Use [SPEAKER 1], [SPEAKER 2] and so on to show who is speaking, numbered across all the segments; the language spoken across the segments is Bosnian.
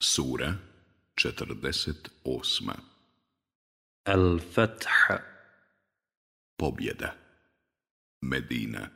[SPEAKER 1] Sura 48 Al-Fath Pobjeda Medina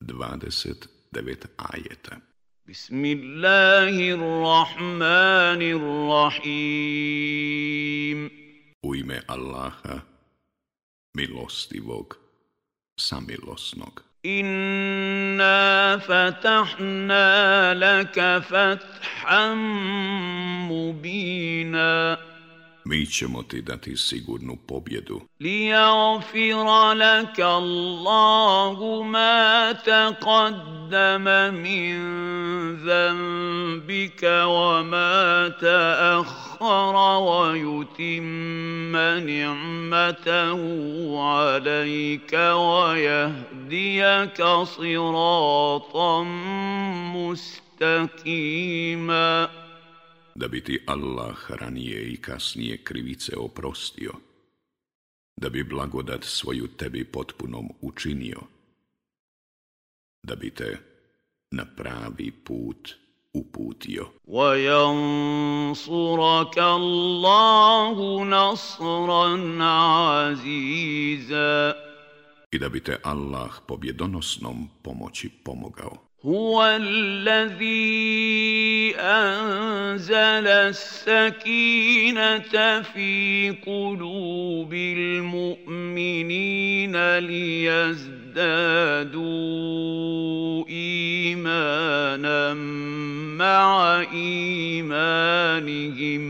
[SPEAKER 1] 29 ajeta
[SPEAKER 2] Bismillahirrahmanirrahim
[SPEAKER 1] U ime Allaha, milostivog, samilosnog.
[SPEAKER 2] انا فتحنا لك فتحا مبينا
[SPEAKER 1] Mi ćemo ti dati sigurnu pobjedu.
[SPEAKER 2] Lijafira laka Allahu ma taqaddama min zambika wa ma ويتم نعمته عليك ويهديك صراطا مستقيما
[SPEAKER 1] da bi ti Allah ranije i kasnije krivice oprostio, da bi blagodat svoju tebi potpunom učinio, da bi te na pravi put učinio. uputio. I da bi te Allah pobjedonosnom pomoći pomogao.
[SPEAKER 2] هو الذي أنزل السكينة في قلوب المؤمنين ليزدادوا إيمانا ma'a imanihim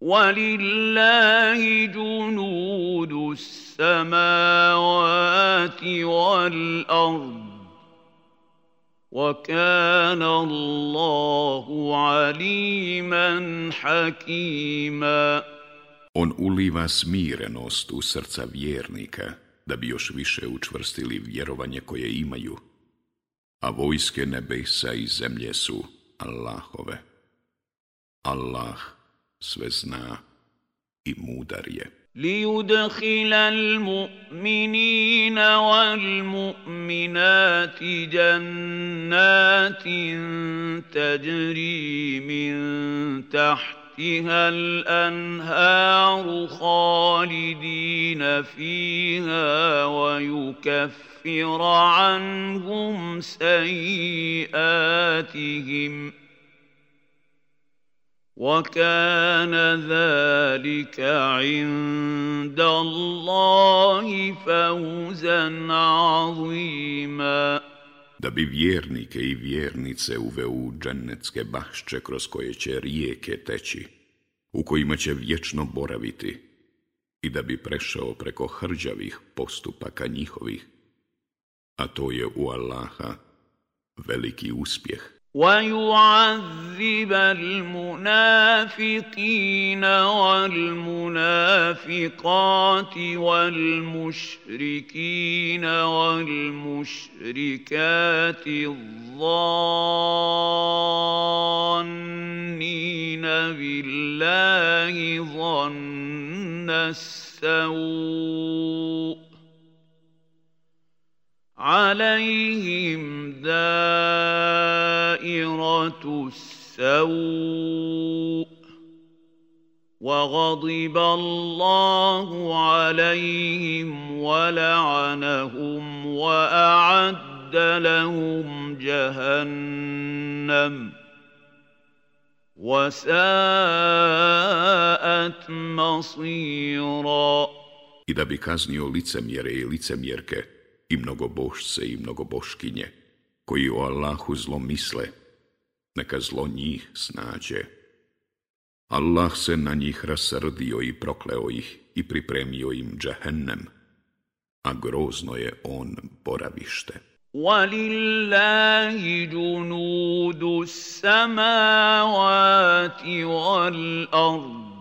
[SPEAKER 2] Walillahi junudu samawati wal ard Wa kana Allahu aliman
[SPEAKER 1] hakima On uliva smirenost u srca vjernika da bi još više učvrstili vjerovanje koje imaju – a vojske nebesa i zemlje su Allahove. Allah sve zna i mudar je.
[SPEAKER 2] ليدخل المؤمنين والمؤمنات جنات تجري من تحت تحتها الأنهار خالدين فيها ويكفر عنهم سيئاتهم وكان ذلك عند الله فوزا عظيماً
[SPEAKER 1] da bi vjernike i vjernice uveo u džennetske bašče kroz koje će rijeke teći, u kojima će vječno boraviti, i da bi prešao preko hrđavih postupaka njihovih, a to je u Allaha veliki uspjeh.
[SPEAKER 2] ويعذب المنافقين والمنافقات والمشركين والمشركات الظانين بالله ظن السوء عليهم دائرة السوء وغضب الله عليهم ولعنهم وأعد لهم جهنم وساءت مصيرا
[SPEAKER 1] إذا da bi kaznio licemjere i mnogo bošce i mnogo boškinje, koji o Allahu zlo misle, neka zlo njih snađe. Allah se na njih rasrdio i prokleo ih i pripremio im džahennem, a grozno je on boravište.
[SPEAKER 2] وَلِلَّهِ جُنُودُ السَّمَاوَاتِ وَالْأَرْضِ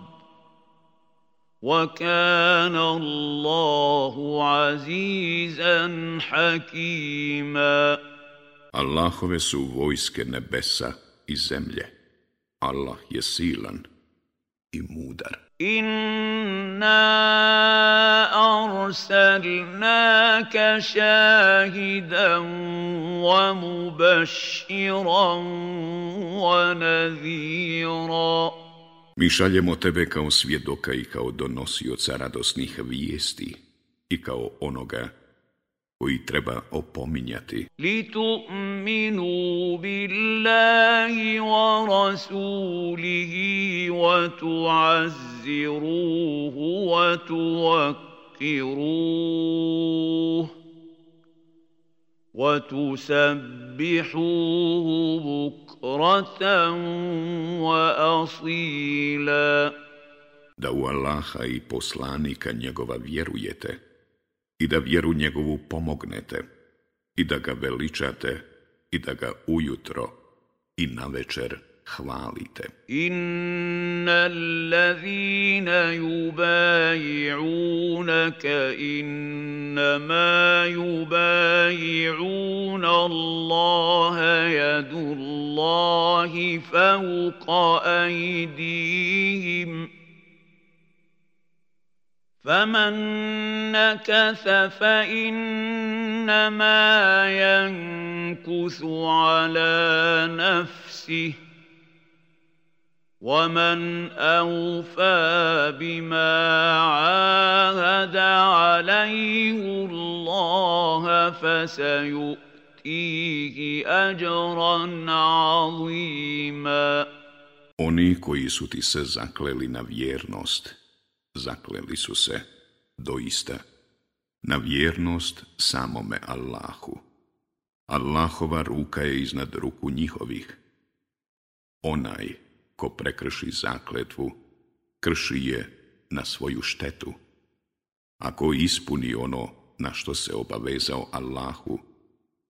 [SPEAKER 2] وَكَانَ اللَّهُ عَزِيزًا حَكِيمًا
[SPEAKER 1] Allahove su vojske nebesa i zemlje. Allah je silan i mudar.
[SPEAKER 2] Inna arsalnaka shahidan wa mubashiran wa nadhiran
[SPEAKER 1] Mi šaljemo tebe kao svjedoka i kao donosioca radosnih vijesti i kao onoga koji treba opominjati.
[SPEAKER 2] Li tu minu billahi wa rasulihi wa tu azziruhu wa tu akiruhu. وتسبحوه
[SPEAKER 1] بكرة وأصيلا Da u Allaha i poslanika njegova vjerujete i da vjeru njegovu pomognete i da ga veličate i da ga ujutro i na večer hvalite.
[SPEAKER 2] Inna allazina yubayi'unaka innama yubayi'una Allaha yadullahi fawqa aydihim. فمن نكث فإنما ينكث على نفسه ومن أوفى بما عاهد عليه الله فسيؤتيه أجرا عظيما
[SPEAKER 1] Oni koji su ti se zakleli na vjernost, zakleli su se, doista, na vjernost samome Allahu. Allahova ruka je iznad ruku njihovih. Onaj, ko prekrši zakletvu, krši je na svoju štetu. Ako ispuni ono na što se obavezao Allahu,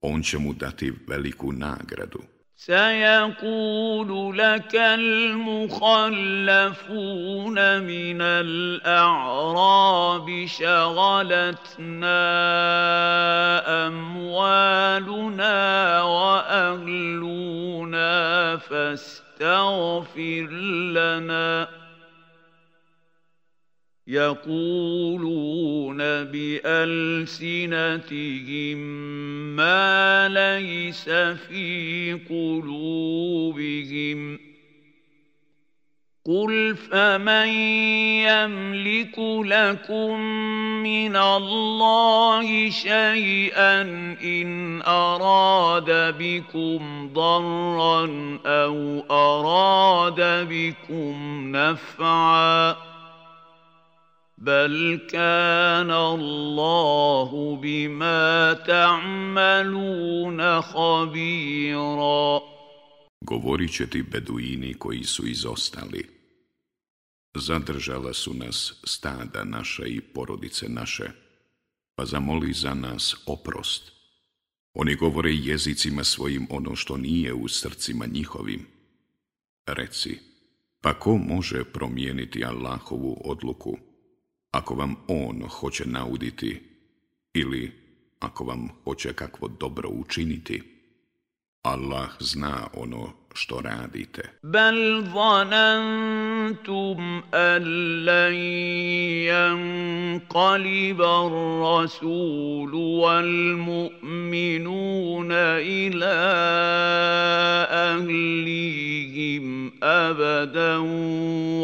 [SPEAKER 1] on će mu dati veliku nagradu.
[SPEAKER 2] سيقول لك المخلفون من الأعراب شغلتنا أموالنا وأهلنا فاستغلنا تستغفر لنا يقولون بألسنتهم ما ليس في قلوبهم ۖ قل فمن يملك لكم من الله شيئا ان اراد بكم ضرا او اراد بكم نفعا بل كان الله بما تعملون خبيرا
[SPEAKER 1] Govorit će ti beduini koji su izostali. zadržala su nas stada naša i porodice naše, pa zamoli za nas oprost. Oni govore jezicima svojim ono što nije u srcima njihovim. Reci, pa ko može promijeniti Allahovu odluku, ako vam On hoće nauditi ili ako vam hoće kakvo dobro učiniti? Allah zna ono što radite.
[SPEAKER 2] Bel zanantum an lan yanqaliba rasulu rasul wal mu'minuna ila ahlihim abadan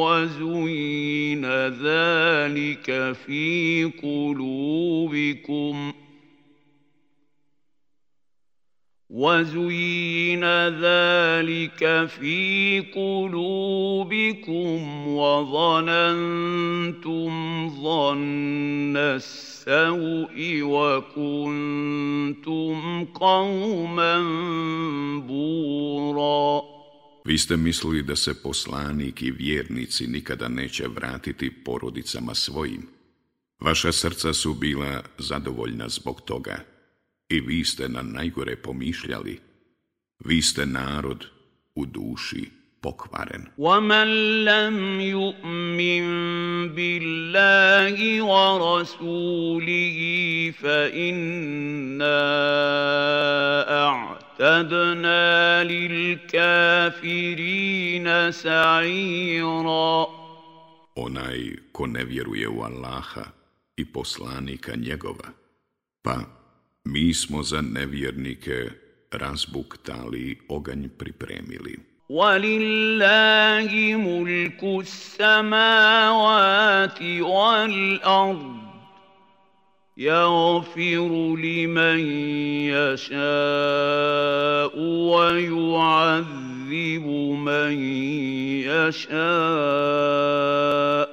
[SPEAKER 2] wa zalika fi kulubikum. وَزُيِّنَ ذَلِكَ فِي قُلُوبِكُمْ وَظَنَنْتُمْ ظَنَّ السَّوْءِ وَكُنْتُمْ قَوْمًا بُورًا
[SPEAKER 1] Vi ste mislili da se poslanik i vjernici nikada neće vratiti porodicama svojim. Vaša srca su bila zadovoljna zbog toga. I vi ste na najgore pomišljali. Vi ste narod u duši pokvaren.
[SPEAKER 2] وَمَنْ لَمْ يُؤْمِنْ بِاللَّهِ وَرَسُولِهِ فَإِنَّا أَعْتَدْنَا لِلْكَافِرِينَ سَعِيرًا
[SPEAKER 1] Onaj ko ne vjeruje u Allaha i poslanika njegova, pa mi smo za nevjernike razbuktali oganj pripremili.
[SPEAKER 2] Walillahi mulku samavati wal ard. يغفر لمن يشاء ويعذب من يشاء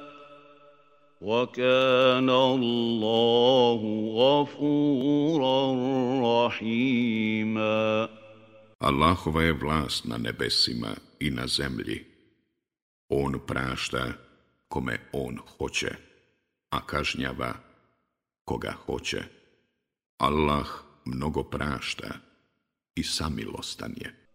[SPEAKER 2] وكان الله غفورا رحيما Allahova
[SPEAKER 1] je vlast na nebesima i na zemlji. On prašta kome on hoće, a kažnjava koga hoće. Allah mnogo prašta i samilostan je.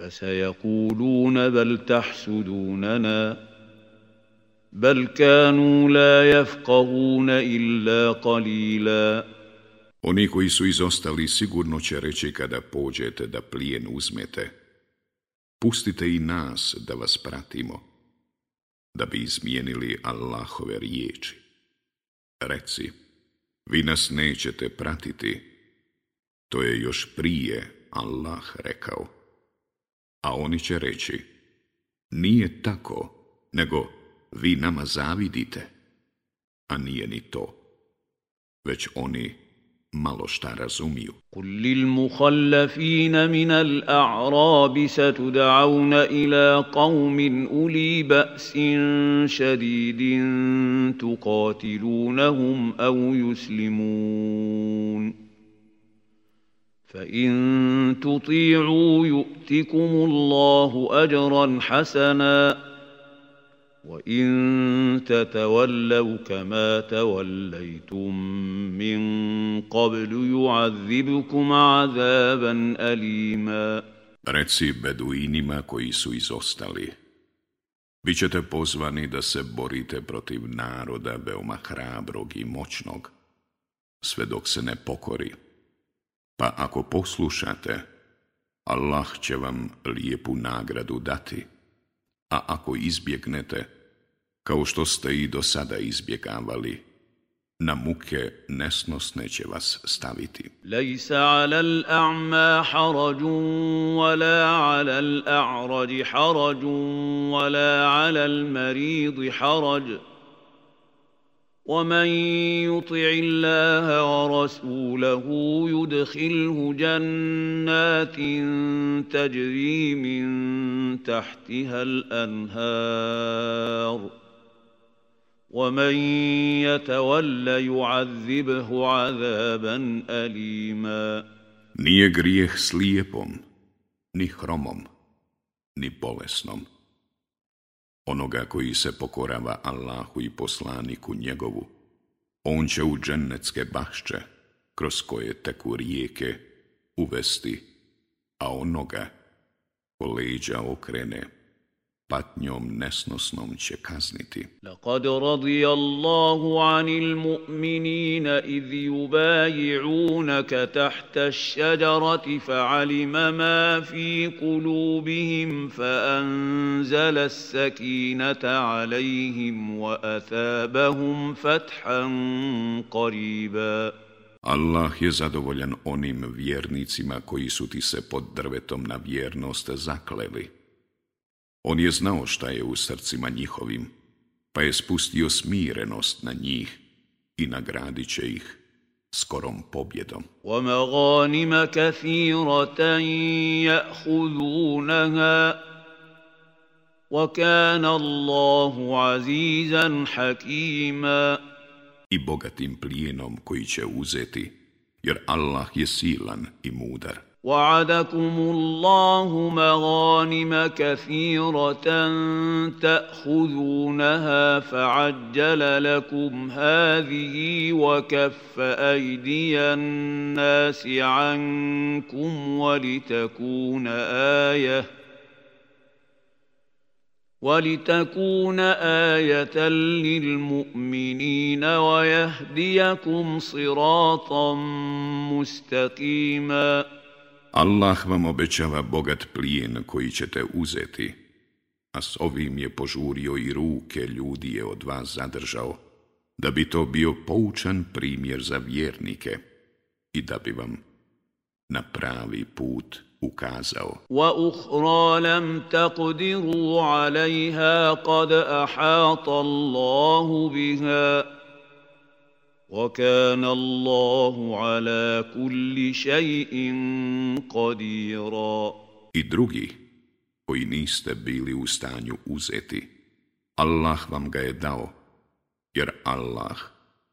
[SPEAKER 2] فسيقولون بل تحسدوننا بل كانوا لا يفقهون إلا قليلا
[SPEAKER 1] Oni koji su izostali sigurno će reći kada pođete da plijen uzmete. Pustite i nas da vas pratimo, da bi izmijenili Allahove riječi. Reci, vi nas nećete pratiti, to je još prije Allah rekao. A oni će reći, nije tako, nego vi nama zavidite. A nije ni to, već oni malo šta razumiju.
[SPEAKER 2] Kul lil muhallafina minal a'rabi satud'auna ila qaumin uli ba'sin shadidin tuqatilunahum au yuslimun. فإن تطيعوا يؤتكم الله أجرا حسنا وإن تتولوا كما توليتم من قبل يعذبكم عذابا أليما
[SPEAKER 1] Reci beduinima koji su izostali. Bićete pozvani da se borite protiv naroda veoma hrabrog i moćnog, sve dok se ne pokori. Pa ako poslušate, Allah će vam lijepu nagradu dati, a ako izbjegnete, kao što ste i do sada izbjegavali, na muke nesnosne će vas staviti.
[SPEAKER 2] Lejsa ala l'a'ma harađun, wala ala l'a'rađi harađun, wala ala l'maridi harađun, ومن يطع الله ورسوله يدخله جنات تجري من تحتها الانهار ومن يتول يعذبه عذابا اليما
[SPEAKER 1] Nije grijeh slijepom, ni hromom, ni bolesnom. onoga koji se pokorava Allahu i poslaniku njegovu, on će u džennetske bašće, kroz koje teku rijeke, uvesti, a onoga ko leđa okrene, patnjom nesnosnom će kazniti.
[SPEAKER 2] Laqad radijallahu anil mu'minina idh yubayi'unaka tahta ash-shajarati fa'alima ma fi qulubihim fa'anzala as-sakinata 'alayhim wa athabahum fathan qariba.
[SPEAKER 1] Allah je zadovoljan onim vjernicima koji su ti se pod drvetom na vjernost zakleli. On je znao šta je u srcima njihovim, pa je spustio smirenost na njih i nagradit će ih skorom pobjedom.
[SPEAKER 2] وَمَغَانِمَ كَثِيرَةً يَأْخُذُونَهَا وَكَانَ اللَّهُ عَزِيزًا حَكِيمًا
[SPEAKER 1] I bogatim plijenom koji će uzeti, jer Allah je silan i mudar.
[SPEAKER 2] وعدكم الله مغانم كثيرة تأخذونها فعجل لكم هذه وكف أيدي الناس عنكم ولتكون آية ولتكون آية للمؤمنين ويهديكم صراطا مستقيماً
[SPEAKER 1] Allah vam obećava bogat plijen koji ćete uzeti, a s ovim je požurio i ruke ljudi je od vas zadržao, da bi to bio poučan primjer za vjernike i da bi vam na pravi put ukazao. Wa uhra lam taqdiru alaiha kad
[SPEAKER 2] ahata Allahu biha. وكان الله على كل شيء قديرا
[SPEAKER 1] I drugi koji niste bili u stanju uzeti Allah vam ga je dao jer Allah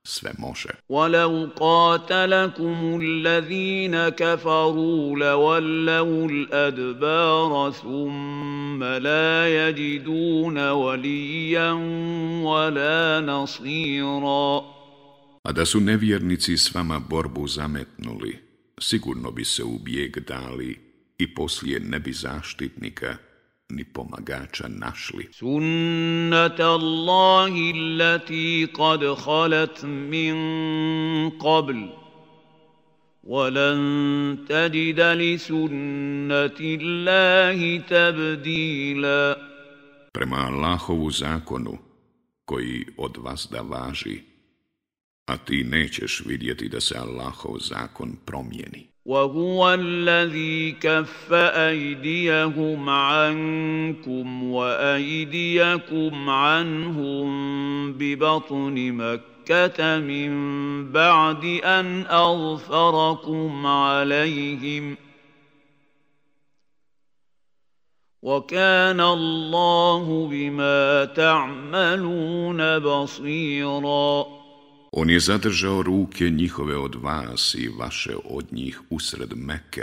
[SPEAKER 1] sve može.
[SPEAKER 2] وَلَوْ قَاتَلَكُمُ الَّذِينَ كَفَرُوا لَوَلَّوُا الْأَدْبَارَ ثُمَّ لَا يَجِدُونَ وَلِيًّا وَلَا نَصِيرًا
[SPEAKER 1] A da su nevjernici s vama borbu zametnuli, sigurno bi se u bijeg dali i poslije ne bi zaštitnika ni pomagača našli.
[SPEAKER 2] Sunnata Allahi lati kad halat min qabl. وَلَن تَجِدَ لِسُنَّةِ اللَّهِ تَبْدِيلًا
[SPEAKER 1] Prema Allahovu zakonu, koji od vas da važi, a ti nećeš vidjeti da se Allahov zakon promijeni.
[SPEAKER 2] وهو الذي كف أيديهم عنكم وأيديكم عنهم ببطن مكة من بعد أن أظفركم عليهم وكان الله بما تعملون بصيراً
[SPEAKER 1] On je zadržao ruke njihove od vas i vaše od njih usred meke,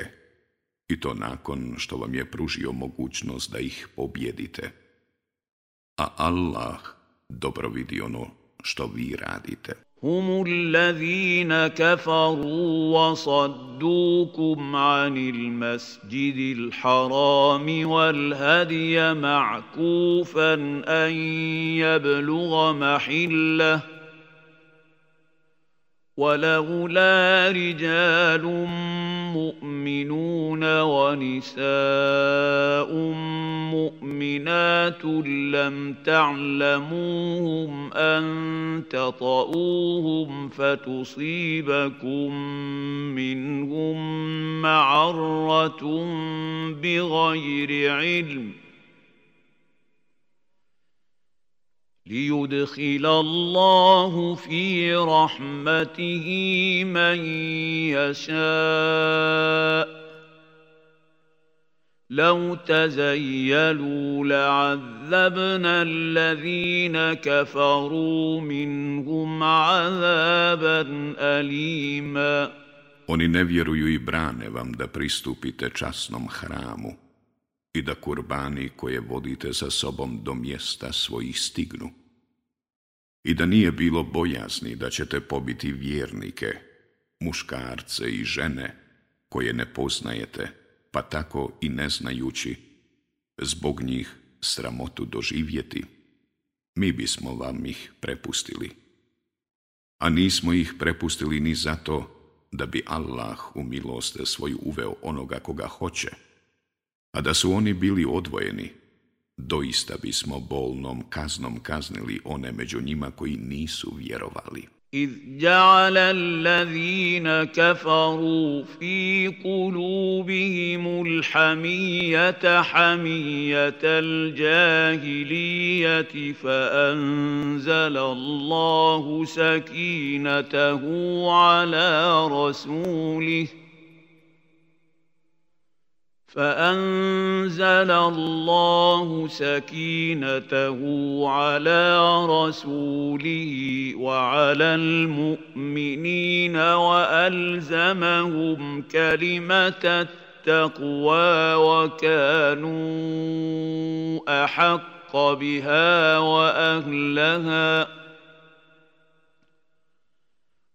[SPEAKER 1] i to nakon što vam je pružio mogućnost da ih pobjedite. A Allah dobro vidi ono što vi radite.
[SPEAKER 2] Humu allazina kafaru wa saddukum anil masjidi l'harami wal hadija ma'kufan an jabluga mahillah. ولولا رجال مؤمنون ونساء مؤمنات لم تعلموهم أن تطؤوهم فتصيبكم منهم معرة بغير علم ۖ ليدخل الله في رحمته من يشاء لو تزيلوا لعذبنا الذين كفروا منهم عذابا أليما
[SPEAKER 1] Oni ne vjeruju i brane vam da pristupite časnom hramu, i da kurbani koje vodite sa sobom do mjesta svojih stignu. I da nije bilo bojasni da ćete pobiti vjernike, muškarce i žene koje ne poznajete, pa tako i ne znajući, zbog njih sramotu doživjeti, mi bismo vam ih prepustili. A nismo ih prepustili ni zato da bi Allah u milost svoju uveo onoga koga hoće, a da su oni bili odvojeni, doista bismo bolnom kaznom kaznili one među njima koji nisu vjerovali.
[SPEAKER 2] إذ جعل الذين كفروا في قلوبهم الحمية حمية الجاهلية فأنزل الله سكينته على رسوله ۖ فأنزل الله سكينته على رسوله وعلى المؤمنين وألزمهم كلمة التقوى وكانوا أحق بها وأهلها ۖ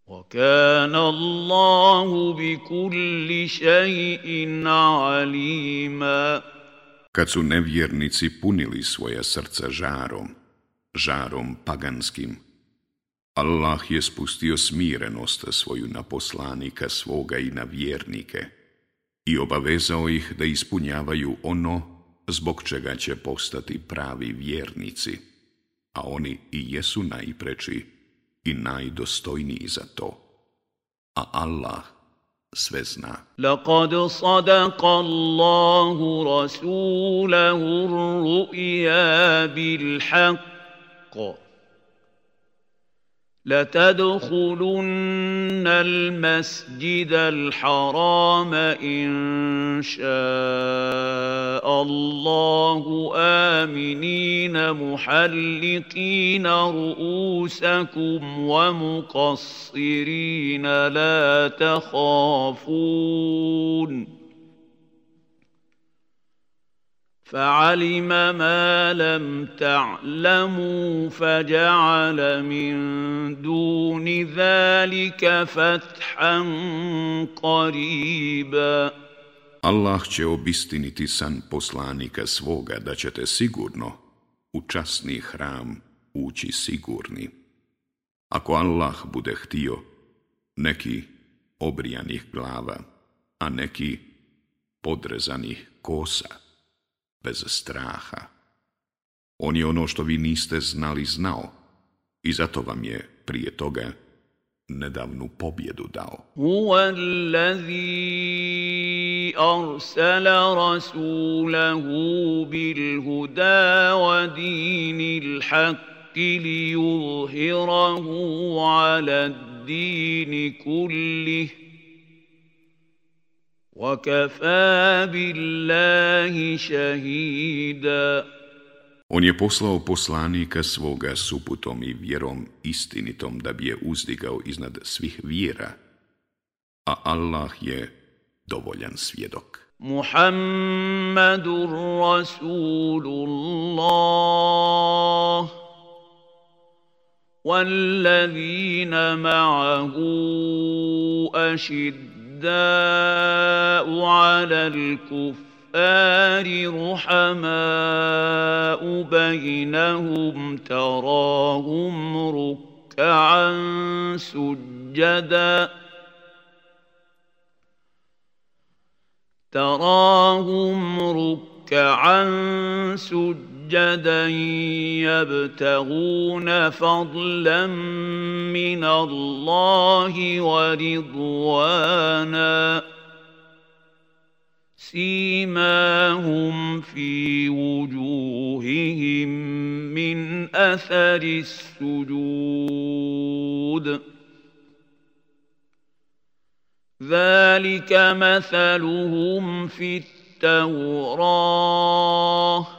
[SPEAKER 2] وَكَانَ اللَّهُ
[SPEAKER 1] بِكُلِّ شَيْءٍ عَلِيمًا Kad su nevjernici punili svoja srca žarom, žarom paganskim, Allah je spustio smirenost svoju na poslanika svoga i na vjernike i obavezao ih da ispunjavaju ono zbog čega će postati pravi vjernici, a oni i jesu najprečiji. i najdostojniji za to. A Allah sve zna.
[SPEAKER 2] Laqad sadaqa Allahu rasulahu ru'ya bil haqq. لتدخلن المسجد الحرام ان شاء الله امنين محلقين رؤوسكم ومقصرين لا تخافون فعلم ما لم تعلموا فجعل من دون ذلك فتحا
[SPEAKER 1] قريبا Allah će obistiniti san poslanika svoga da ćete sigurno u časni hram ući sigurni. Ako Allah bude htio, neki obrijanih glava, a neki podrezanih kosa bez straha. On je ono što vi niste znali znao i zato vam je prije toga nedavnu pobjedu dao.
[SPEAKER 2] Huwa allazi arsala rasulahu bil huda wa dinil haqqi li yuhirahu ala dini kullih وَكَفَى بِاللَّهِ شَهِيدًا
[SPEAKER 1] On je poslao poslanika svoga s uputom i vjerom istinitom da bi je uzdigao iznad svih vjera, a Allah je dovoljan svjedok.
[SPEAKER 2] Muhammadur Rasulullah وَالَّذِينَ مَعَهُ أَشِدُ الأشداء على الكفار رحماء بينهم تراهم ركعا سجدا تراهم ركعا سجدا يبتغون فضلا من من الله ورضوانا سيماهم في وجوههم من اثر السجود ذلك مثلهم في التوراه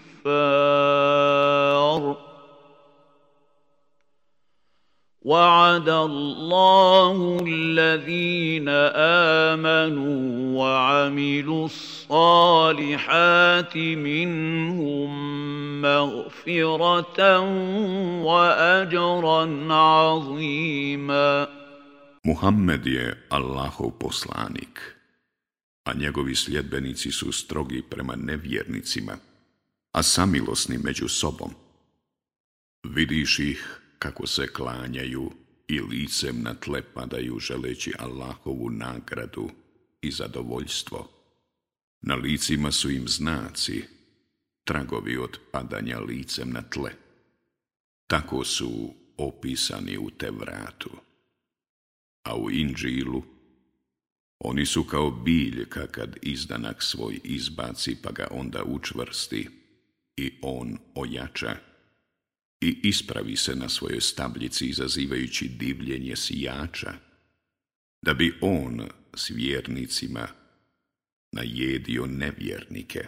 [SPEAKER 2] الكفار وعد الله الذين امنوا وعملوا الصالحات منهم مغفره واجرا عظيما
[SPEAKER 1] Muhammed je Allahov poslanik, a njegovi sljedbenici su strogi prema nevjernicima – a samilosni među sobom. Vidiš ih kako se klanjaju i licem na tle padaju želeći Allahovu nagradu i zadovoljstvo. Na licima su im znaci, tragovi od padanja licem na tle. Tako su opisani u te vratu. A u Inđilu oni su kao biljka kad izdanak svoj izbaci pa ga onda učvrsti, i on ojača i ispravi se na svojoj stabljici izazivajući divljenje sijača, da bi on s vjernicima najedio nevjernike,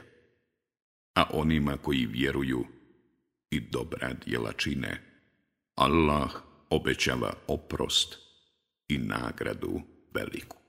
[SPEAKER 1] a onima koji vjeruju i dobra djela čine, Allah obećava oprost i nagradu veliku.